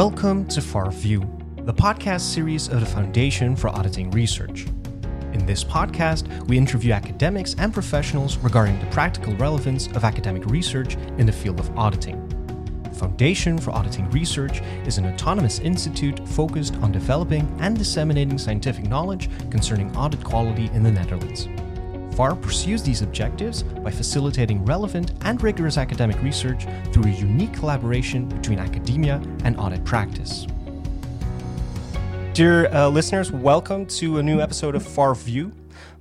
Welcome to Far View, the podcast series of the Foundation for Auditing Research. In this podcast, we interview academics and professionals regarding the practical relevance of academic research in the field of auditing. The Foundation for Auditing Research is an autonomous institute focused on developing and disseminating scientific knowledge concerning audit quality in the Netherlands. FAR pursues these objectives by facilitating relevant and rigorous academic research through a unique collaboration between academia and audit practice. Dear uh, listeners, welcome to a new episode of Far View.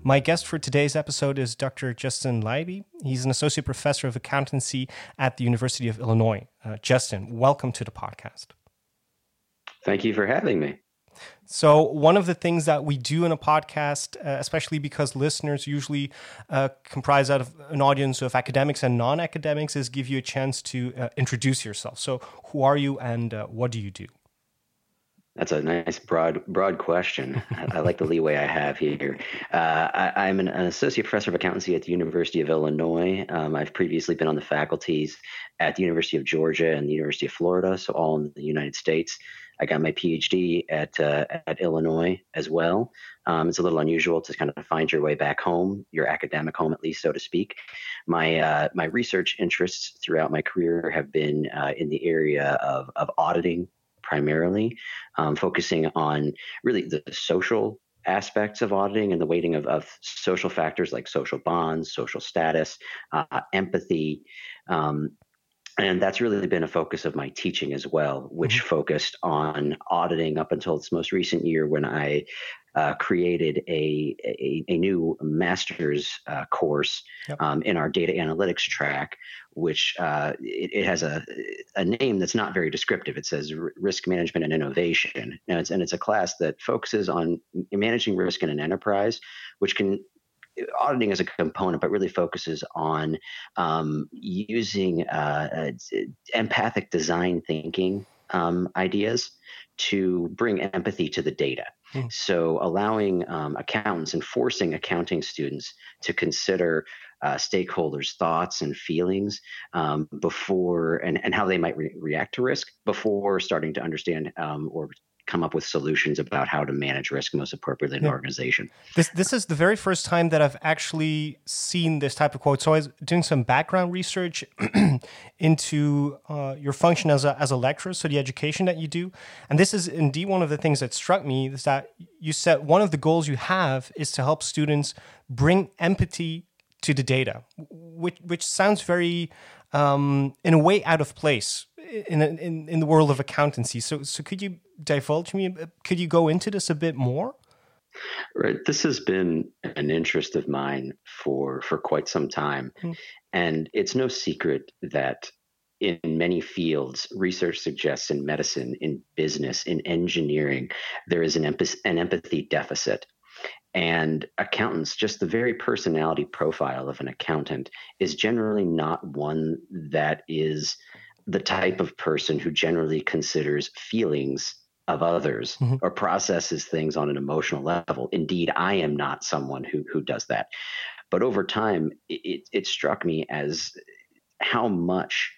My guest for today's episode is Dr. Justin Leiby. He's an associate professor of accountancy at the University of Illinois. Uh, Justin, welcome to the podcast. Thank you for having me. So, one of the things that we do in a podcast, uh, especially because listeners usually uh, comprise out of an audience of academics and non academics, is give you a chance to uh, introduce yourself. So, who are you and uh, what do you do? That's a nice broad broad question. I, like the leeway I have here. Uh, I, am an, an, associate professor of accountancy at the University of Illinois. Um, I've previously been on the faculties at the University of Georgia and the University of Florida, so all in the United States. I got my PhD at uh, at Illinois as well. Um, it's a little unusual to kind of find your way back home, your academic home at least, so to speak. My uh, my research interests throughout my career have been uh, in the area of of auditing primarily, um, focusing on really the social aspects of auditing and the weighting of, of social factors like social bonds, social status, uh, empathy, um, and that's really been a focus of my teaching as well, which mm-hmm. focused on auditing up until this most recent year when I uh, created a, a, a, new master's uh, course yep. um, in our data analytics track, which uh, it, it, has a, a name that's not very descriptive. It says risk management and innovation. And it's, and it's a class that focuses on managing risk in an enterprise, which can auditing as a component, but really focuses on um, using uh, uh, empathic design thinking um, ideas to bring empathy to the data. Mm. So, allowing um, accountants and forcing accounting students to consider uh, stakeholders' thoughts and feelings um, before and, and how they might re- react to risk before starting to understand um, or come up with solutions about how to manage risk most appropriately in yeah. an organization. This this is the very first time that I've actually seen this type of quote. So I was doing some background research into uh, your function as a as a lecturer, so the education that you do, and this is indeed one of the things that struck me is that you said one of the goals you have is to help students bring empathy to the data, which which sounds very um, in a way out of place in, in in the world of accountancy. So so could you divulge me? Could you go into this a bit more? Right. This has been an interest of mine for for quite some time, mm. and it's no secret that in many fields, research suggests in medicine, in business, in engineering, there is an, empath- an empathy deficit. And accountants, just the very personality profile of an accountant, is generally not one that is the type of person who generally considers feelings of others mm-hmm. or processes things on an emotional level. Indeed, I am not someone who who does that. But over time, it, it struck me as how much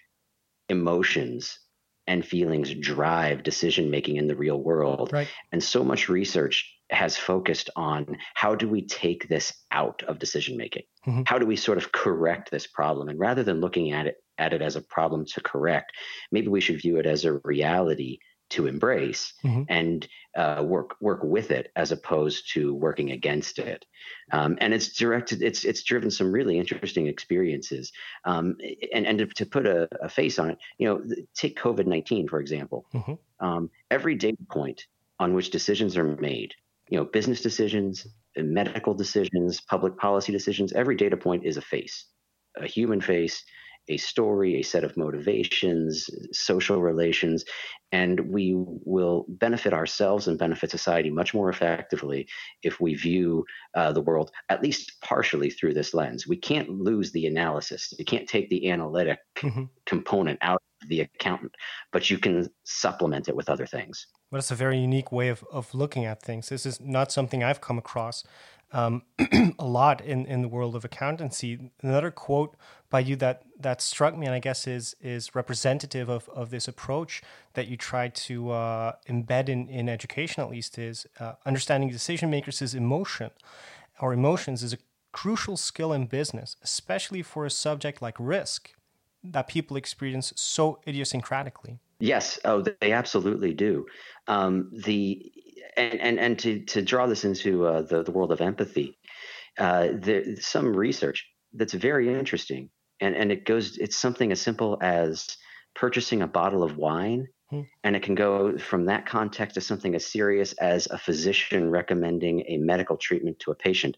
emotions and feelings drive decision making in the real world. Right. And so much research has focused on how do we take this out of decision making? Mm-hmm. How do we sort of correct this problem? And rather than looking at it at it as a problem to correct, maybe we should view it as a reality to embrace mm-hmm. and uh, work work with it as opposed to working against it. Um, and it's directed it's it's driven some really interesting experiences. Um, and and to, to put a, a, face on it, you know, take COVID nineteen for example. Mm-hmm. Um, every data point on which decisions are made, you know, business decisions, medical decisions, public policy decisions, every data point is a face, a human face a story, a set of motivations, social relations, and we will benefit ourselves and benefit society much more effectively if we view uh, the world at least partially through this lens. We can't lose the analysis. You can't take the analytic mm-hmm. component out of the accountant, but you can supplement it with other things. Well, that's a very unique way of, of looking at things. This is not something I've come across um, a lot in, in the world of accountancy. Another quote by you that that struck me and I guess is is representative of, of this approach that you try to uh, embed in, in education at least is uh, understanding decision makers' emotion or emotions is a crucial skill in business, especially for a subject like risk that people experience so idiosyncratically. Yes, oh, they absolutely do. Um, the and and and to to draw this into uh, the the world of empathy, uh, there's some research that's very interesting, and and it goes. It's something as simple as purchasing a bottle of wine, hmm. and it can go from that context to something as serious as a physician recommending a medical treatment to a patient.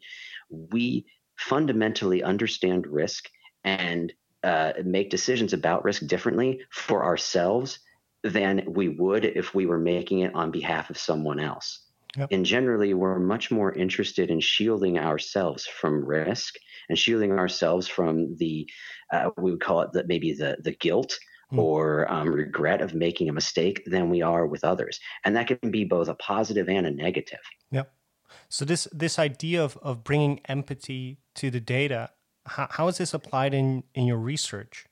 We fundamentally understand risk and uh, make decisions about risk differently for ourselves than we would if we were making it on behalf of someone else. Yep. And generally, we're much more interested in shielding ourselves from risk and shielding ourselves from the, uh, we would call it the, maybe the, the guilt mm. or um, regret of making a mistake than we are with others. And that can be both a positive and a negative. Yep. So this this idea of, of bringing empathy to the data, how, how is this applied in, in your research?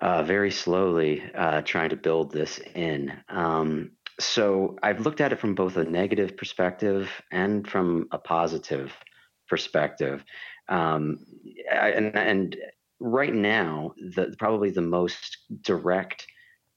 uh, very slowly uh, trying to build this in. Um, so I've looked at it from both a negative perspective and from a positive perspective. Um, and, and right now, the, probably the most direct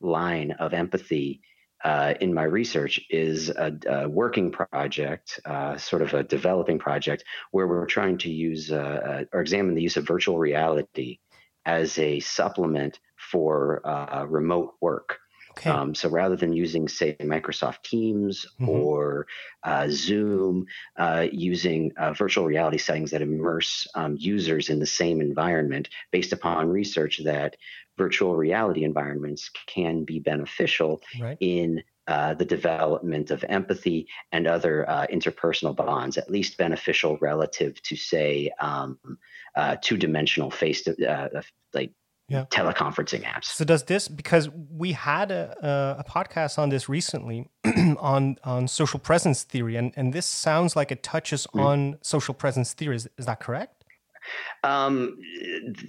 line of empathy uh, in my research is a, a working project, uh, sort of a developing project, where we're trying to use uh, uh or examine the use of virtual reality as a supplement for uh, remote work. Okay. Um, so rather than using, say, Microsoft Teams mm-hmm. or uh, Zoom, uh, using uh, virtual reality settings that immerse um, users in the same environment, based upon research that virtual reality environments can be beneficial right. in uh, the development of empathy and other uh, interpersonal bonds, at least beneficial relative to, say, um, uh, two-dimensional face to uh, like yeah. teleconferencing apps. So does this because we had a, a, podcast on this recently on on social presence theory, and and this sounds like it touches mm-hmm. on social presence theory. Is, is that correct? Um,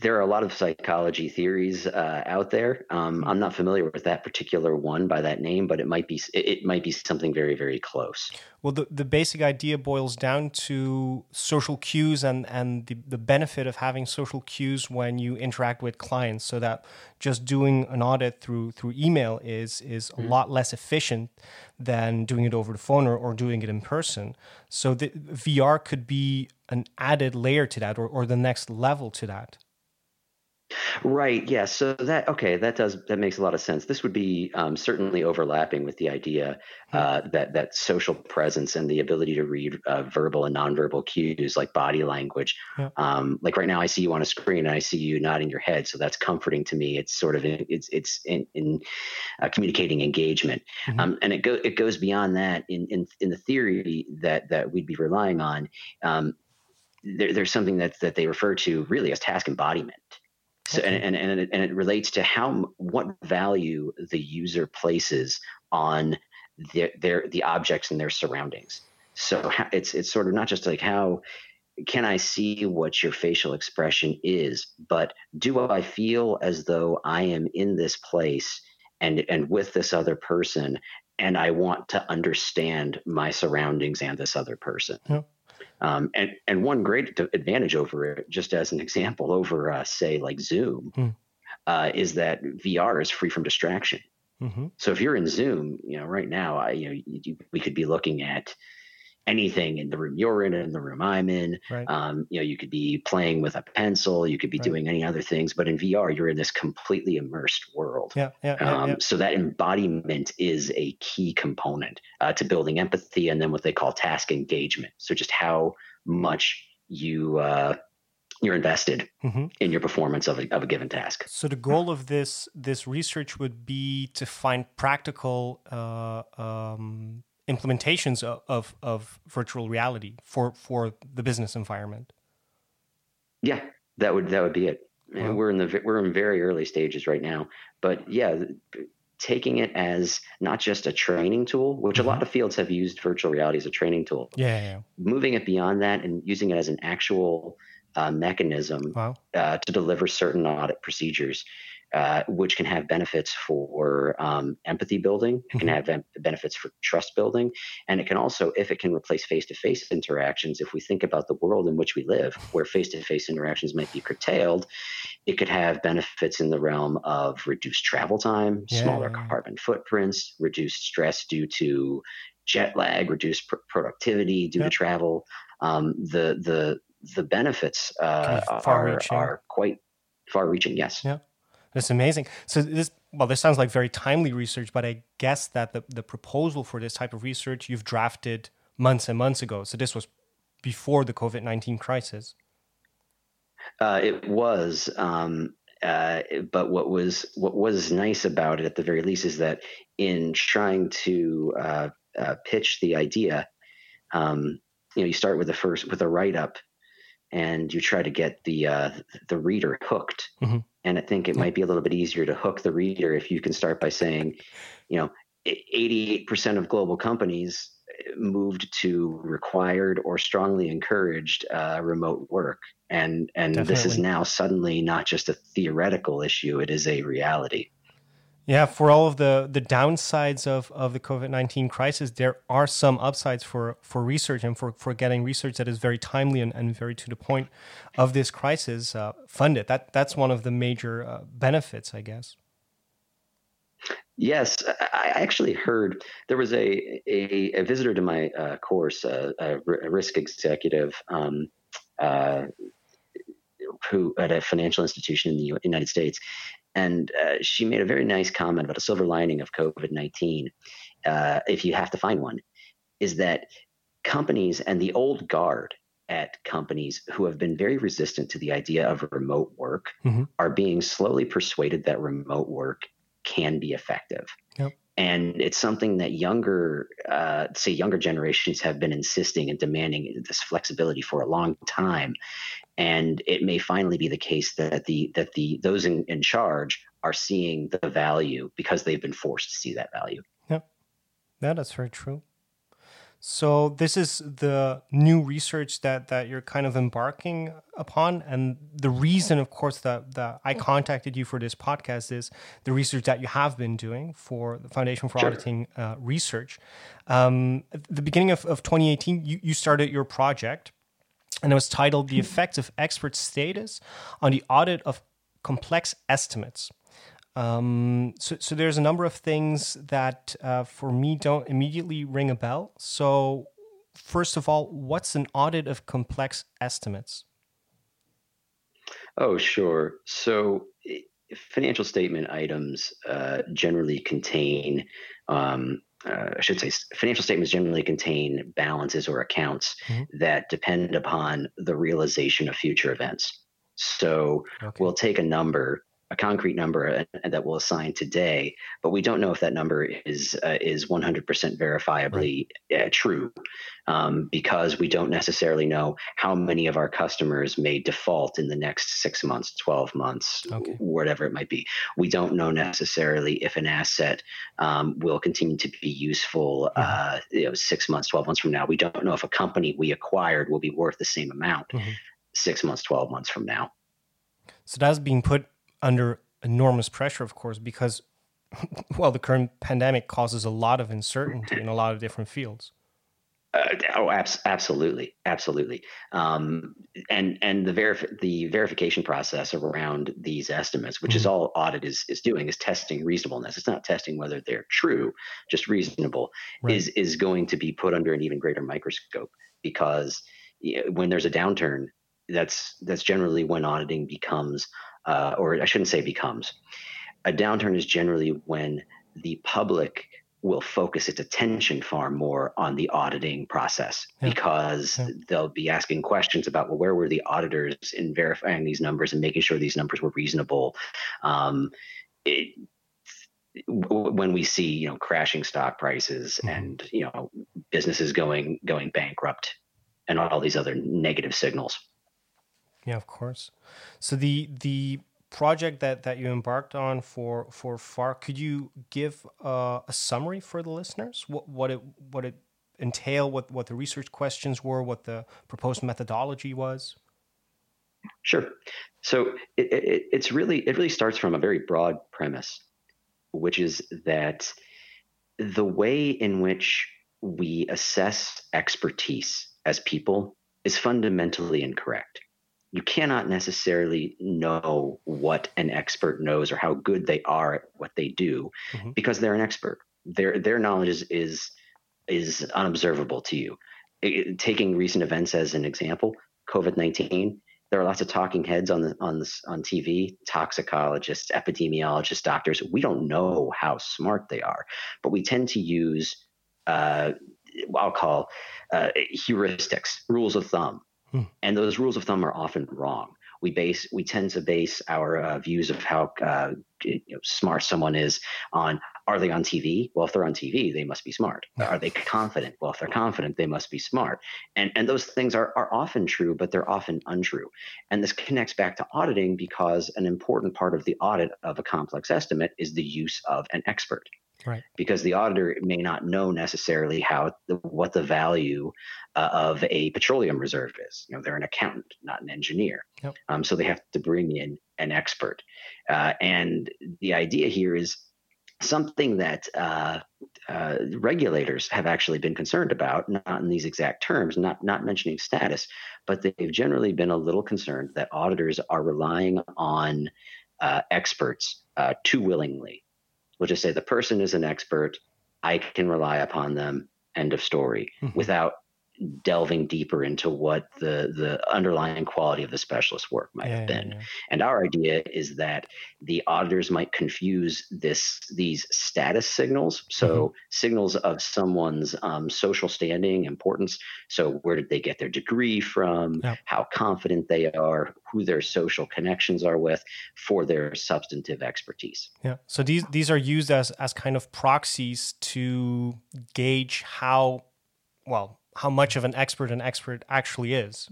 there are a lot of psychology theories uh, out there. Um, I'm not familiar with that particular one by that name, but it might be it might be something very very close. Well, the, the basic idea boils down to social cues and and the, the benefit of having social cues when you interact with clients, so that just doing an audit through through email is is a mm-hmm. lot less efficient than doing it over the phone or, or doing it in person. So the VR could be an added layer to that or, or the next level to that. Right. Yeah. So that okay, that does that makes a lot of sense. This would be um, certainly overlapping with the idea uh, that that social presence and the ability to read uh, verbal and nonverbal cues like body language. Yeah. Um, like right now, I see you on a screen and I see you nodding your head, so that's comforting to me. It's sort of in, it's it's in, in uh, communicating engagement, mm-hmm. um, and it go it goes beyond that in in in the theory that that we'd be relying on. Um, there, there's something that that they refer to really as task embodiment. So, okay. and, and, and, it, and it relates to how, what value the user places on their, their, the objects and their surroundings. So it's, it's sort of not just like how can I see what your facial expression is, but do I feel as though I am in this place and, and with this other person and I want to understand my surroundings and this other person. Um, and and one great advantage over it, just as an example, over uh, say like Zoom, mm. uh, is that VR is free from distraction. Mm-hmm. So if you're in Zoom, you know, right now, I, you know, you, we could be looking at anything in the room you're in and the room I'm in. Right. Um, you know, you could be playing with a pencil, you could be right. doing any other things, but in VR, you're in this completely immersed world. Yeah, yeah, um, yeah, So that embodiment is a key component uh, to building empathy, and then what they call task engagement. So just how much you uh, you're invested mm-hmm. in your performance of a, of a given task. So the goal of this this research would be to find practical uh, um, implementations of, of, of virtual reality for for the business environment. Yeah, that would that would be it. Wow. We're in the we're in very early stages right now, but yeah, taking it as not just a training tool, which mm-hmm. a lot of fields have used virtual reality as a training tool. Yeah, yeah, moving it beyond that and using it as an actual uh, mechanism wow. uh, to deliver certain audit procedures uh, which can have benefits for um, empathy building, it can mm-hmm. have benefits for trust building, and it can also, if it can replace face to face interactions, if we think about the world in which we live, where face to face interactions might be curtailed, it could have benefits in the realm of reduced travel time, yeah. smaller carbon footprints, reduced stress due to jet lag, reduced pr- productivity due yep. to travel. Um, the the the benefits uh, are, are quite far reaching. Yes. Yeah. That's amazing. So this well, this sounds like very timely research, but I guess that the, the proposal for this type of research you've drafted months and months ago. So this was before the COVID nineteen crisis. Uh, it was, um, uh, but what was what was nice about it, at the very least, is that in trying to uh, uh pitch the idea, um, you know, you start with the first with a write up, and you try to get the uh, the reader hooked. Mm-hmm. And I think it might be a little bit easier to hook the reader if you can start by saying, you know, 88% of global companies uh, moved to required or strongly encouraged uh, remote work, and and Definitely. this is now suddenly not just a theoretical issue; it is a reality. Yeah, for all of the the downsides of, of the COVID nineteen crisis, there are some upsides for, for research and for, for getting research that is very timely and, and very to the point of this crisis uh, funded. That that's one of the major uh, benefits, I guess. Yes, I actually heard there was a a, a visitor to my uh, course, uh, a, a, risk executive. Um, uh, who at a financial institution in the United States, and uh, she made a very nice comment about a silver lining of COVID 19, uh, if you have to find one, is that companies and the old guard at companies who have been very resistant to the idea of remote work mm-hmm. are being slowly persuaded that remote work can be effective. Yep. And it's something that younger, uh, say, younger generations have been insisting and demanding this flexibility for a long time and it may finally be the case that the that the those in, in charge are seeing the value because they've been forced to see that value. Yeah, yeah, that's very true. So this is the new research that that you're kind of embarking upon, and the reason, of course, that that I contacted you for this podcast is the research that you have been doing for the Foundation for sure. Auditing uh, Research. Um, at the beginning of, of 2018, you, you started your project and it was titled The Effects of Expert Status on the Audit of Complex Estimates. Um, so, so there's a number of things that uh, for me don't immediately ring a bell. So, first of all, what's an audit of complex estimates? Oh, sure. So, financial statement items uh, generally contain um, uh, I should say, financial statements generally contain balances or accounts mm-hmm. that depend upon the realization of future events. So okay. we'll take a number a concrete number uh, that we'll assign today, but we don't know if that number is uh, is 100% verifiably right. uh, true um, because we don't necessarily know how many of our customers may default in the next six months, 12 months, okay. whatever it might be. We don't know necessarily if an asset um, will continue to be useful mm-hmm. uh, you know, six months, 12 months from now. We don't know if a company we acquired will be worth the same amount mm-hmm. six months, 12 months from now. So that's being put under enormous pressure, of course, because well, the current pandemic causes a lot of uncertainty in a lot of different fields. Uh, oh, abs- absolutely, absolutely. Um, and and the verif- the verification process around these estimates, which mm-hmm. is all audit is is doing, is testing reasonableness. It's not testing whether they're true, just reasonable. Right. Is is going to be put under an even greater microscope because when there's a downturn, that's that's generally when auditing becomes uh, or I shouldn't say becomes. A downturn is generally when the public will focus its attention far more on the auditing process yeah. because yeah. they'll be asking questions about well where were the auditors in verifying these numbers and making sure these numbers were reasonable um, it, when we see you know crashing stock prices mm-hmm. and you know businesses going going bankrupt and all these other negative signals yeah, of course. So the the project that that you embarked on for for FAR, could you give uh, a summary for the listeners? What what it what it entail? What what the research questions were? What the proposed methodology was? Sure. So it, it, it's really it really starts from a very broad premise, which is that the way in which we assess expertise as people is fundamentally incorrect. You cannot necessarily know what an expert knows or how good they are at what they do mm-hmm. because they're an expert. Their their knowledge is is, is unobservable to you. It, taking recent events as an example, COVID nineteen, there are lots of talking heads on the on on TV, toxicologists, epidemiologists, doctors. We don't know how smart they are, but we tend to use uh, I'll call uh, heuristics, rules of thumb, hmm. and those rules of thumb are often wrong. We base we tend to base our uh, views of how uh, you know, smart someone is on are they on TV? Well, if they're on TV, they must be smart. Are they confident? Well, if they're confident, they must be smart. And and those things are are often true, but they're often untrue. And this connects back to auditing because an important part of the audit of a complex estimate is the use of an expert. Right. Because the auditor may not know necessarily how what the value uh, of a petroleum reserve is. You know, they're an accountant, not an engineer. Yep. Um, so they have to bring in an expert. Uh, and the idea here is something that uh, uh, regulators have actually been concerned about, not in these exact terms, not not mentioning status, but they've generally been a little concerned that auditors are relying on uh, experts uh, too willingly. We'll just say the person is an expert. I can rely upon them. End of story. Mm-hmm. Without delving deeper into what the the underlying quality of the specialist work might yeah, have been. Yeah, yeah. And our idea is that the auditors might confuse this these status signals, so mm-hmm. signals of someone's um, social standing, importance. So where did they get their degree from? How confident they are? Who their social connections are with for their substantive expertise. Yeah. So these these are used as as kind of proxies to gauge how well how much of an expert an expert actually is.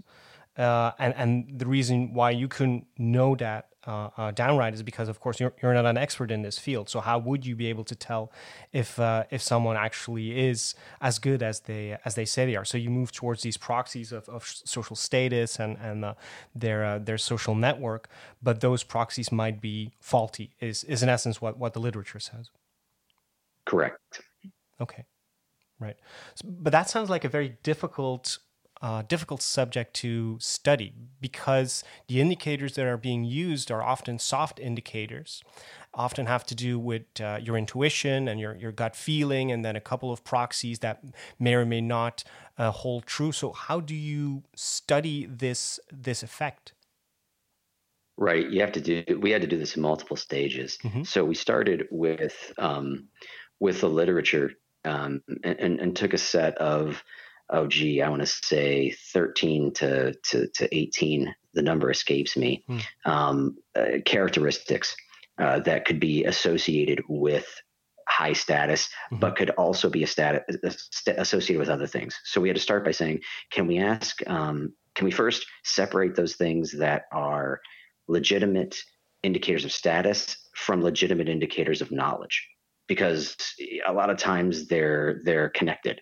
Uh, and and the reason why you couldn't know that uh, uh, downright is because, of course, you're, you're not an expert in this field. So how would you be able to tell if uh, if someone actually is as good as they as they say they are? So you move towards these proxies of, of social status and and uh, their uh, their social network, but those proxies might be faulty. Is is in essence what what the literature says. Correct. Okay. Right. But that sounds like a very difficult uh, difficult subject to study because the indicators that are being used are often soft indicators, often have to do with uh, your intuition and your, your gut feeling, and then a couple of proxies that may or may not uh, hold true. So, how do you study this this effect? Right, you have to do. We had to do this in multiple stages. Mm-hmm. So we started with um, with the literature um, and, and took a set of oh gee i want to say 13 to, to, to 18 the number escapes me hmm. um, uh, characteristics uh, that could be associated with high status mm-hmm. but could also be a status associated with other things so we had to start by saying can we ask um, can we first separate those things that are legitimate indicators of status from legitimate indicators of knowledge because a lot of times they're they're connected.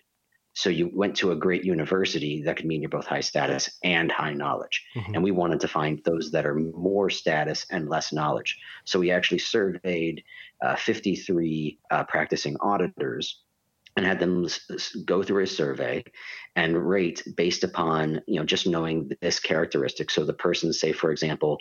So you went to a great university that could mean you're both high status and high knowledge. Mm-hmm. And we wanted to find those that are more status and less knowledge. So we actually surveyed uh, 53 uh, practicing auditors and had them go through a survey and rate based upon you know just knowing this characteristic so the person say for example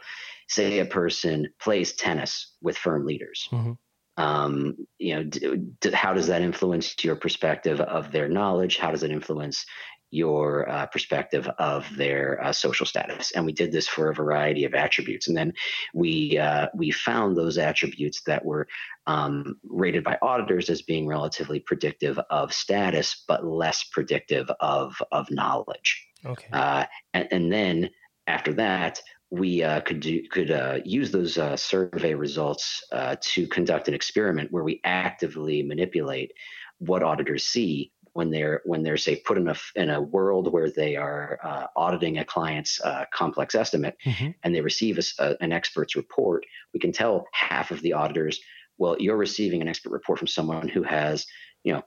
say a person plays tennis with firm leaders mm-hmm um, you know, d- d- how does that influence your perspective of their knowledge? How does it influence your uh, perspective of their uh, social status? And we did this for a variety of attributes, and then we uh, we found those attributes that were um, rated by auditors as being relatively predictive of status, but less predictive of of knowledge. Okay, uh, and, and then after that, we uh, could do, could uh, use those uh, survey results uh, to conduct an experiment where we actively manipulate what auditors see when they're when they're say put in a in a world where they are uh, auditing a client's uh, complex estimate mm-hmm. and they receive a, a, an expert's report. We can tell half of the auditors, well, you're receiving an expert report from someone who has you know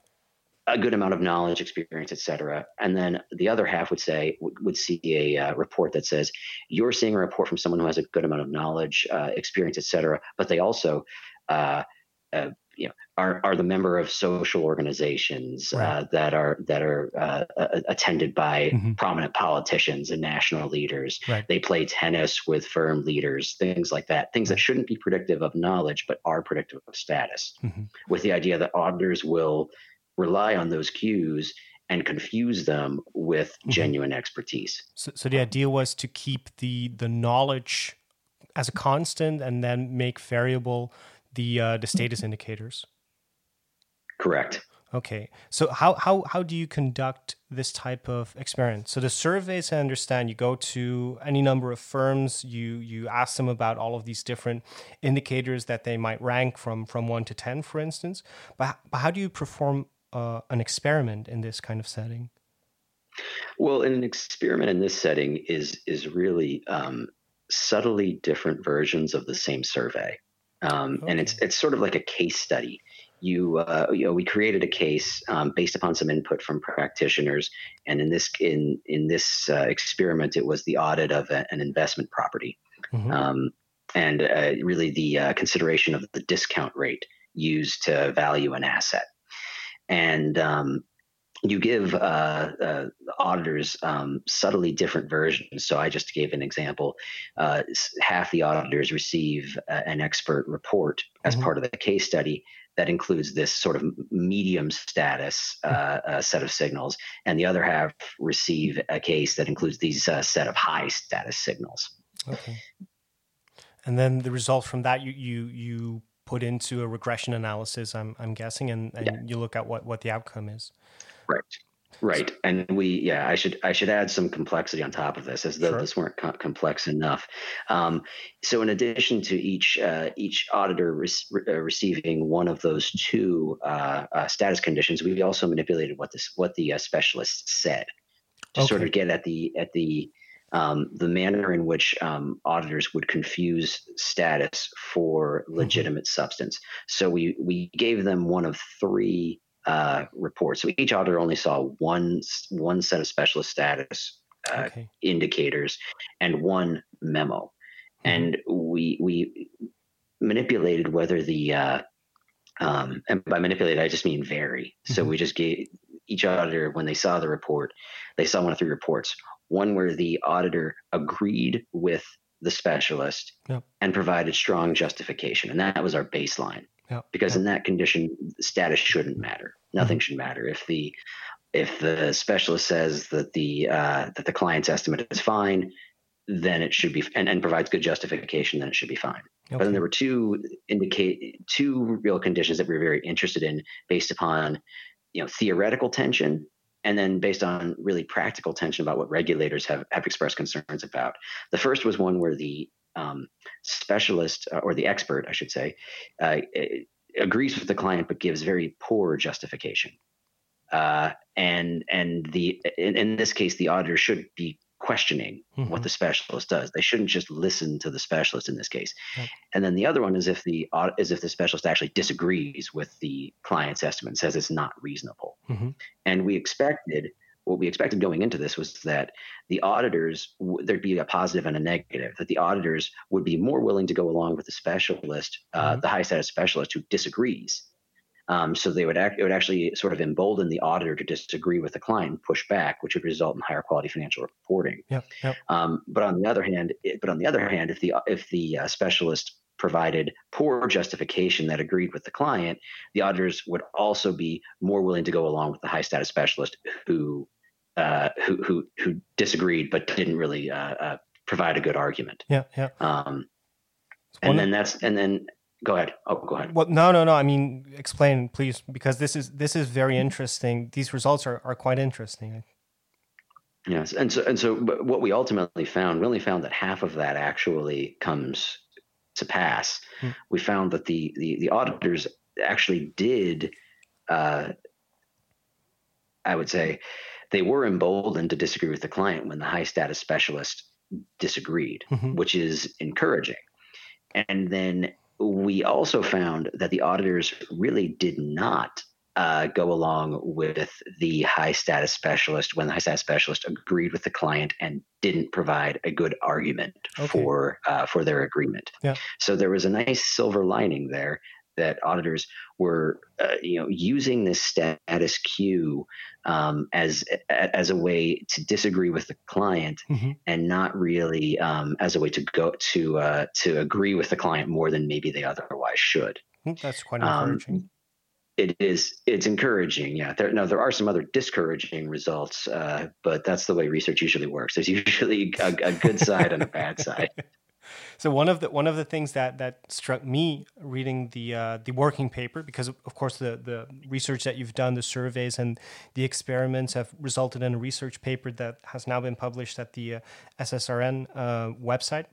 a good amount of knowledge, experience, et cetera. And then the other half would say would see a uh, report that says you're seeing a report from someone who has a good amount of knowledge, uh, experience, et cetera, but they also uh, uh you know, are are the member of social organizations right. uh, that are that are uh, attended by mm-hmm. prominent politicians and national leaders. Right. They play tennis with firm leaders, things like that. Things right. that shouldn't be predictive of knowledge, but are predictive of status. Mm-hmm. With the idea that auditors will rely on those cues and confuse them with mm-hmm. genuine expertise. So, so the idea was to keep the the knowledge as a constant and then make variable the uh, the status indicators. Correct. Okay. So how how how do you conduct this type of experiment? So the surveys, I understand, you go to any number of firms, you you ask them about all of these different indicators that they might rank from from one to ten, for instance. But but how do you perform uh, an experiment in this kind of setting? Well, an experiment in this setting is is really um, subtly different versions of the same survey, um, okay. and it's it's sort of like a case study. You, uh, you know, we created a case um, based upon some input from practitioners, and in this in in this uh, experiment, it was the audit of a, an investment property, mm-hmm. Um, and uh, really the uh, consideration of the discount rate used to value an asset and um, you give uh, uh, auditors um, subtly different versions. So I just gave an example. Uh, half the auditors receive an expert report as mm-hmm. part of the case study that includes this sort of medium status uh, mm-hmm. uh, set of signals, and the other half receive a case that includes these uh, set of high status signals. Okay. And then the result from that, you you you put into a regression analysis, I'm, I'm guessing, and, and yeah. you look at what, what the outcome is. Right. Right, and we yeah, I should I should add some complexity on top of this, as though sure. this weren't co- complex enough. Um, so, in addition to each uh, each auditor re- uh, receiving one of those two uh, uh, status conditions, we also manipulated what this what the uh, specialist said to okay. sort of get at the at the um, the manner in which um, auditors would confuse status for mm-hmm. legitimate mm-hmm. substance. So we we gave them one of three uh, reports. So each auditor only saw one one set of specialist status uh, okay. indicators and one memo, mm-hmm. and we we manipulated whether the uh, um, and by manipulate I just mean vary. Mm-hmm. So we just gave each auditor when they saw the report, they saw one of three reports one where the auditor agreed with the specialist yep. and provided strong justification. And that was our baseline. Yep. Because yep. in that condition, status shouldn't matter. Nothing mm-hmm. should matter. If the if the specialist says that the uh, that the client's estimate is fine, then it should be and, and provides good justification, then it should be fine. Okay. But then there were two indicate two real conditions that we were very interested in based upon you know theoretical tension and then based on really practical tension about what regulators have, have expressed concerns about. The first was one where the um, specialist uh, or the expert, I should say, uh, agrees with the client but gives very poor justification. Uh, and and the in, in, this case, the auditor should be questioning mm-hmm. what the specialist does. They shouldn't just listen to the specialist in this case. And then the other one is if the is if the specialist actually disagrees with the client's estimate and says it's not reasonable. Mm-hmm. And we expected what we expected going into this was that the auditors there'd be a positive and a negative that the auditors would be more willing to go along with the specialist uh, mm-hmm. the high status specialist who disagrees um, so they would act, it would actually sort of embolden the auditor to disagree with the client and push back, which would result in higher quality financial reporting. Yep, yep. Um, but on the other hand, it, but on the other hand, if the if the uh, specialist provided poor justification that agreed with the client, the auditors would also be more willing to go along with the high status specialist who uh, who, who who disagreed but didn't really uh, uh provide a good argument. Yeah, yeah. Um, and then that's and then go ahead oh go ahead well no no no i mean explain please because this is this is very interesting these results are, are quite interesting yes and so and so what we ultimately found we only found that half of that actually comes to pass hmm. we found that the, the the auditors actually did uh, i would say they were emboldened to disagree with the client when the high status specialist disagreed mm-hmm. which is encouraging and then we also found that the auditors really did not uh, go along with the high status specialist when the high status specialist agreed with the client and didn't provide a good argument okay. for uh, for their agreement. Yeah. So there was a nice silver lining there that auditors were uh, you know using this status quo um, as as a way to disagree with the client mm-hmm. and not really um, as a way to go to uh, to agree with the client more than maybe they otherwise should. That's quite encouraging. Um, it is it's encouraging yeah. There no there are some other discouraging results uh, but that's the way research usually works. There's usually a, a good side and a bad side. So one of the one of the things that that struck me reading the uh, the working paper because of course the the research that you've done the surveys and the experiments have resulted in a research paper that has now been published at the uh, SSRN uh, website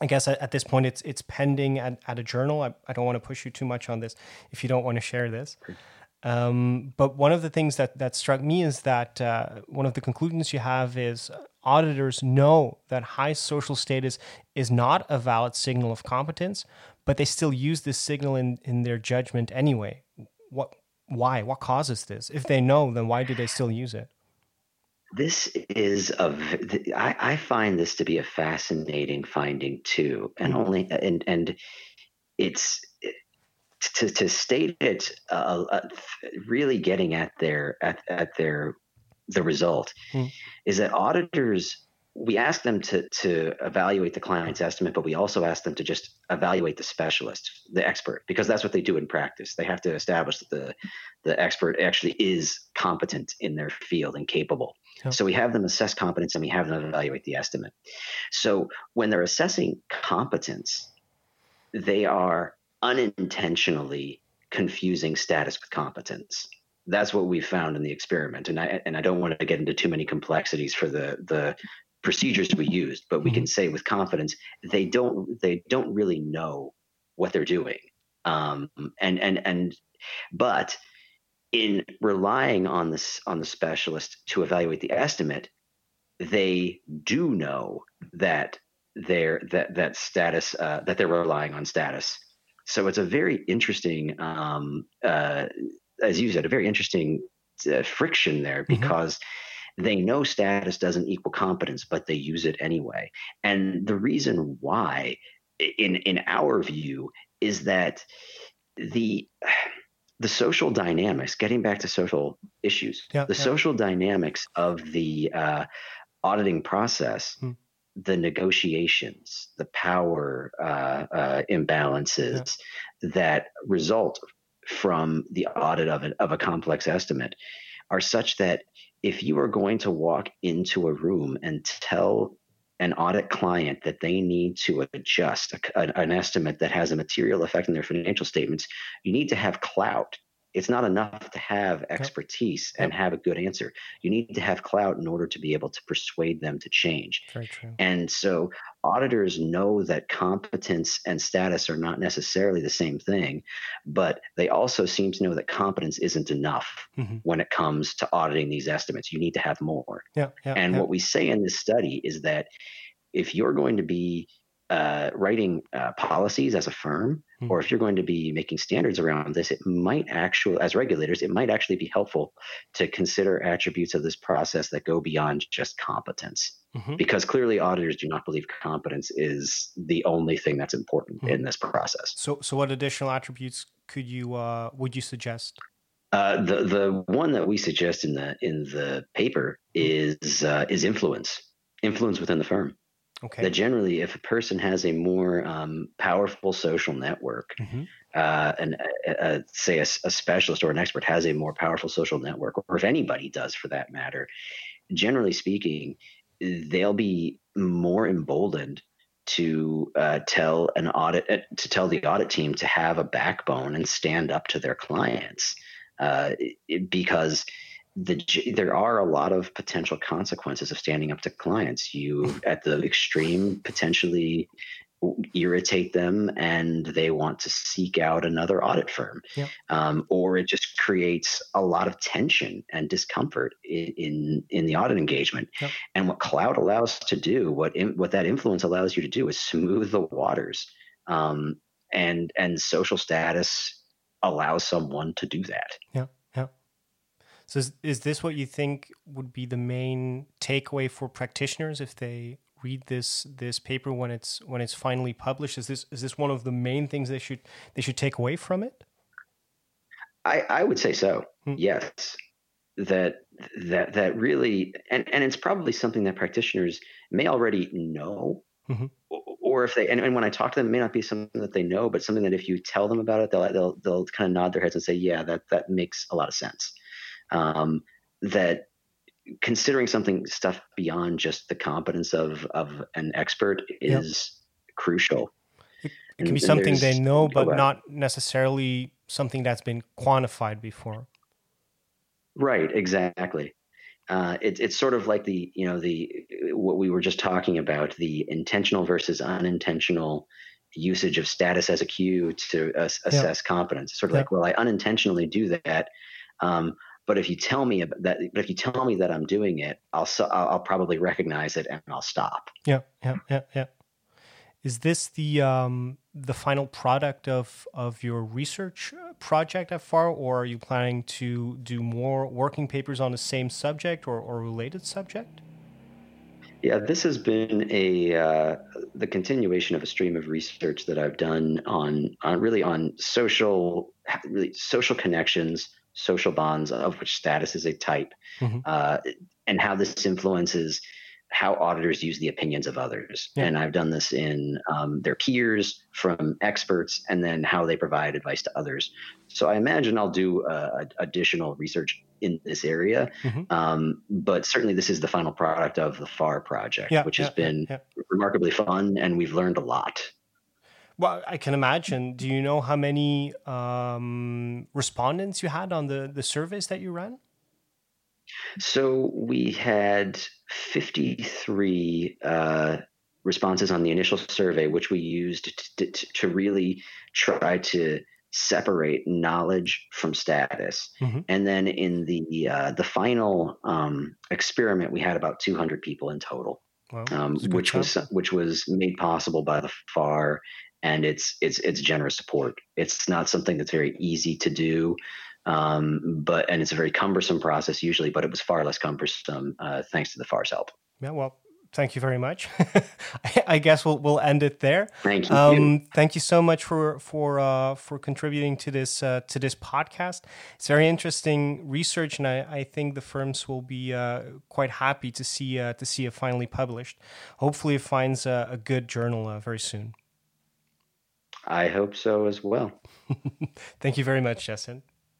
I guess at, at, this point it's it's pending at, at a journal. I, I don't want to push you too much on this if you don't want to share this. Um, but one of the things that, that struck me is that uh, one of the conclusions you have is auditors know that high social status is not a valid signal of competence, but they still use this signal in, in their judgment anyway. What, why? What causes this? If they know, then why do they still use it? This is a. I, I find this to be a fascinating finding too, and mm-hmm. only and and it's to to state it uh, uh, really getting at their at at their the result mm. is that auditors we ask them to to evaluate the client's estimate, but we also ask them to just evaluate the specialist, the expert, because that's what they do in practice. They have to establish that the the expert actually is competent in their field and capable. So we have them assess competence and we have them evaluate the estimate. So when they're assessing competence, they are unintentionally confusing status with competence. That's what we found in the experiment, and I and I don't want to get into too many complexities for the the procedures we used, but we mm-hmm. can say with confidence they don't they don't really know what they're doing, um, and and and but in relying on this on the specialist to evaluate the estimate, they do know that their that that status uh, that they're relying on status. So it's a very interesting, um, uh, as you said, a very interesting uh, friction there mm-hmm. because. Mm-hmm they know status doesn't equal competence, but they use it anyway. And the reason why, in in our view, is that the the social dynamics, getting back to social issues, yeah, the yeah. social dynamics of the uh, auditing process, hmm. the negotiations, the power uh, uh, imbalances yeah. that result from the audit of, an, of a complex estimate are such that if you are going to walk into a room and tell an audit client that they need to adjust a, an estimate that has a material effect on their financial statements, you need to have clout it's not enough to have expertise yep. and have a good answer. You need to have clout in order to be able to persuade them to change. Very true. And so auditors know that competence and status are not necessarily the same thing, but they also seem to know that competence isn't enough mm-hmm. when it comes to auditing these estimates. You need to have more. Yeah, yeah and yeah. what we say in this study is that if you're going to be uh, writing uh, policies as a firm, mm-hmm. or if you're going to be making standards around this, it might actually, as regulators, it might actually be helpful to consider attributes of this process that go beyond just competence. Mm-hmm. Because clearly, auditors do not believe competence is the only thing that's important mm-hmm. in this process. So, so what additional attributes could you uh, would you suggest? Uh, the the one that we suggest in the in the paper hmm. is uh, is influence influence within the firm. Okay. That generally, if a person has a more um, powerful social network, mm-hmm. uh, and uh, uh, say a, a, specialist or an expert has a more powerful social network, or if anybody does for that matter, generally speaking, they'll be more emboldened to uh, tell an audit uh, to tell the audit team to have a backbone and stand up to their clients uh, it, because the there are a lot of potential consequences of standing up to clients. You at the extreme potentially irritate them and they want to seek out another audit firm. Um, or it just creates a lot of tension and discomfort in in, in the audit engagement. And what cloud allows to do what in, what that influence allows you to do is smooth the waters. Um, and and social status allows someone to do that. Yeah So is, is this what you think would be the main takeaway for practitioners if they read this this paper when it's when it's finally published? Is this is this one of the main things they should they should take away from it? I, I would say so. Hmm. Yes, that that that really, and and it's probably something that practitioners may already know, mm-hmm. or if they and, and when I talk to them, it may not be something that they know, but something that if you tell them about it, they'll they'll they'll kind of nod their heads and say, yeah, that that makes a lot of sense. Um, that considering something stuff beyond just the competence of of an expert is yep. crucial. It, it can be something they know, but not necessarily something that's been quantified before. Right, exactly. Uh, it, it's sort of like the you know the what we were just talking about the intentional versus unintentional usage of status as a cue to uh, assess competence. Sort of like, well, I unintentionally do that, um, but if you tell me that, but if you tell me that I'm doing it, I'll I'll probably recognize it and I'll stop. Yeah, yeah, yeah, yeah. Is this the um, the final product of of your research uh, project at FAR, or are you planning to do more working papers on the same subject or, or related subject? Yeah, this has been a uh, the continuation of a stream of research that I've done on on really on social really social connections, social bonds, of which status is a type, mm-hmm. uh, and how this influences how auditors use the opinions of others. Yeah. And I've done this in um, their peers, from experts, and then how they provide advice to others. So I imagine I'll do uh, additional research in this area. Mm-hmm. Um, but certainly, this is the final product of the FAR project, yeah, which yeah, has been remarkably fun, and we've learned a lot. Well, I can imagine. Do you know how many um, respondents you had on the, the surveys that you ran? So we had 53 uh, responses on the initial survey, which we used to, to, to really try to separate knowledge from status. Mm-hmm. And then in the uh, the final um, experiment, we had about 200 people in total, wow. um, which was which was made possible by the FAR and its its its generous support. It's not something that's very easy to do. Um, but and it's a very cumbersome process usually, but it was far less cumbersome uh, thanks to the FAR's help. Yeah, well, thank you very much. I guess we'll we'll end it there. Thank you. Um, thank you so much for for uh, for contributing to this uh, to this podcast. It's very interesting research, and I, I think the firms will be uh, quite happy to see uh, to see it finally published. Hopefully, it finds a, a good journal uh, very soon. I hope so as well. thank you very much, Jason.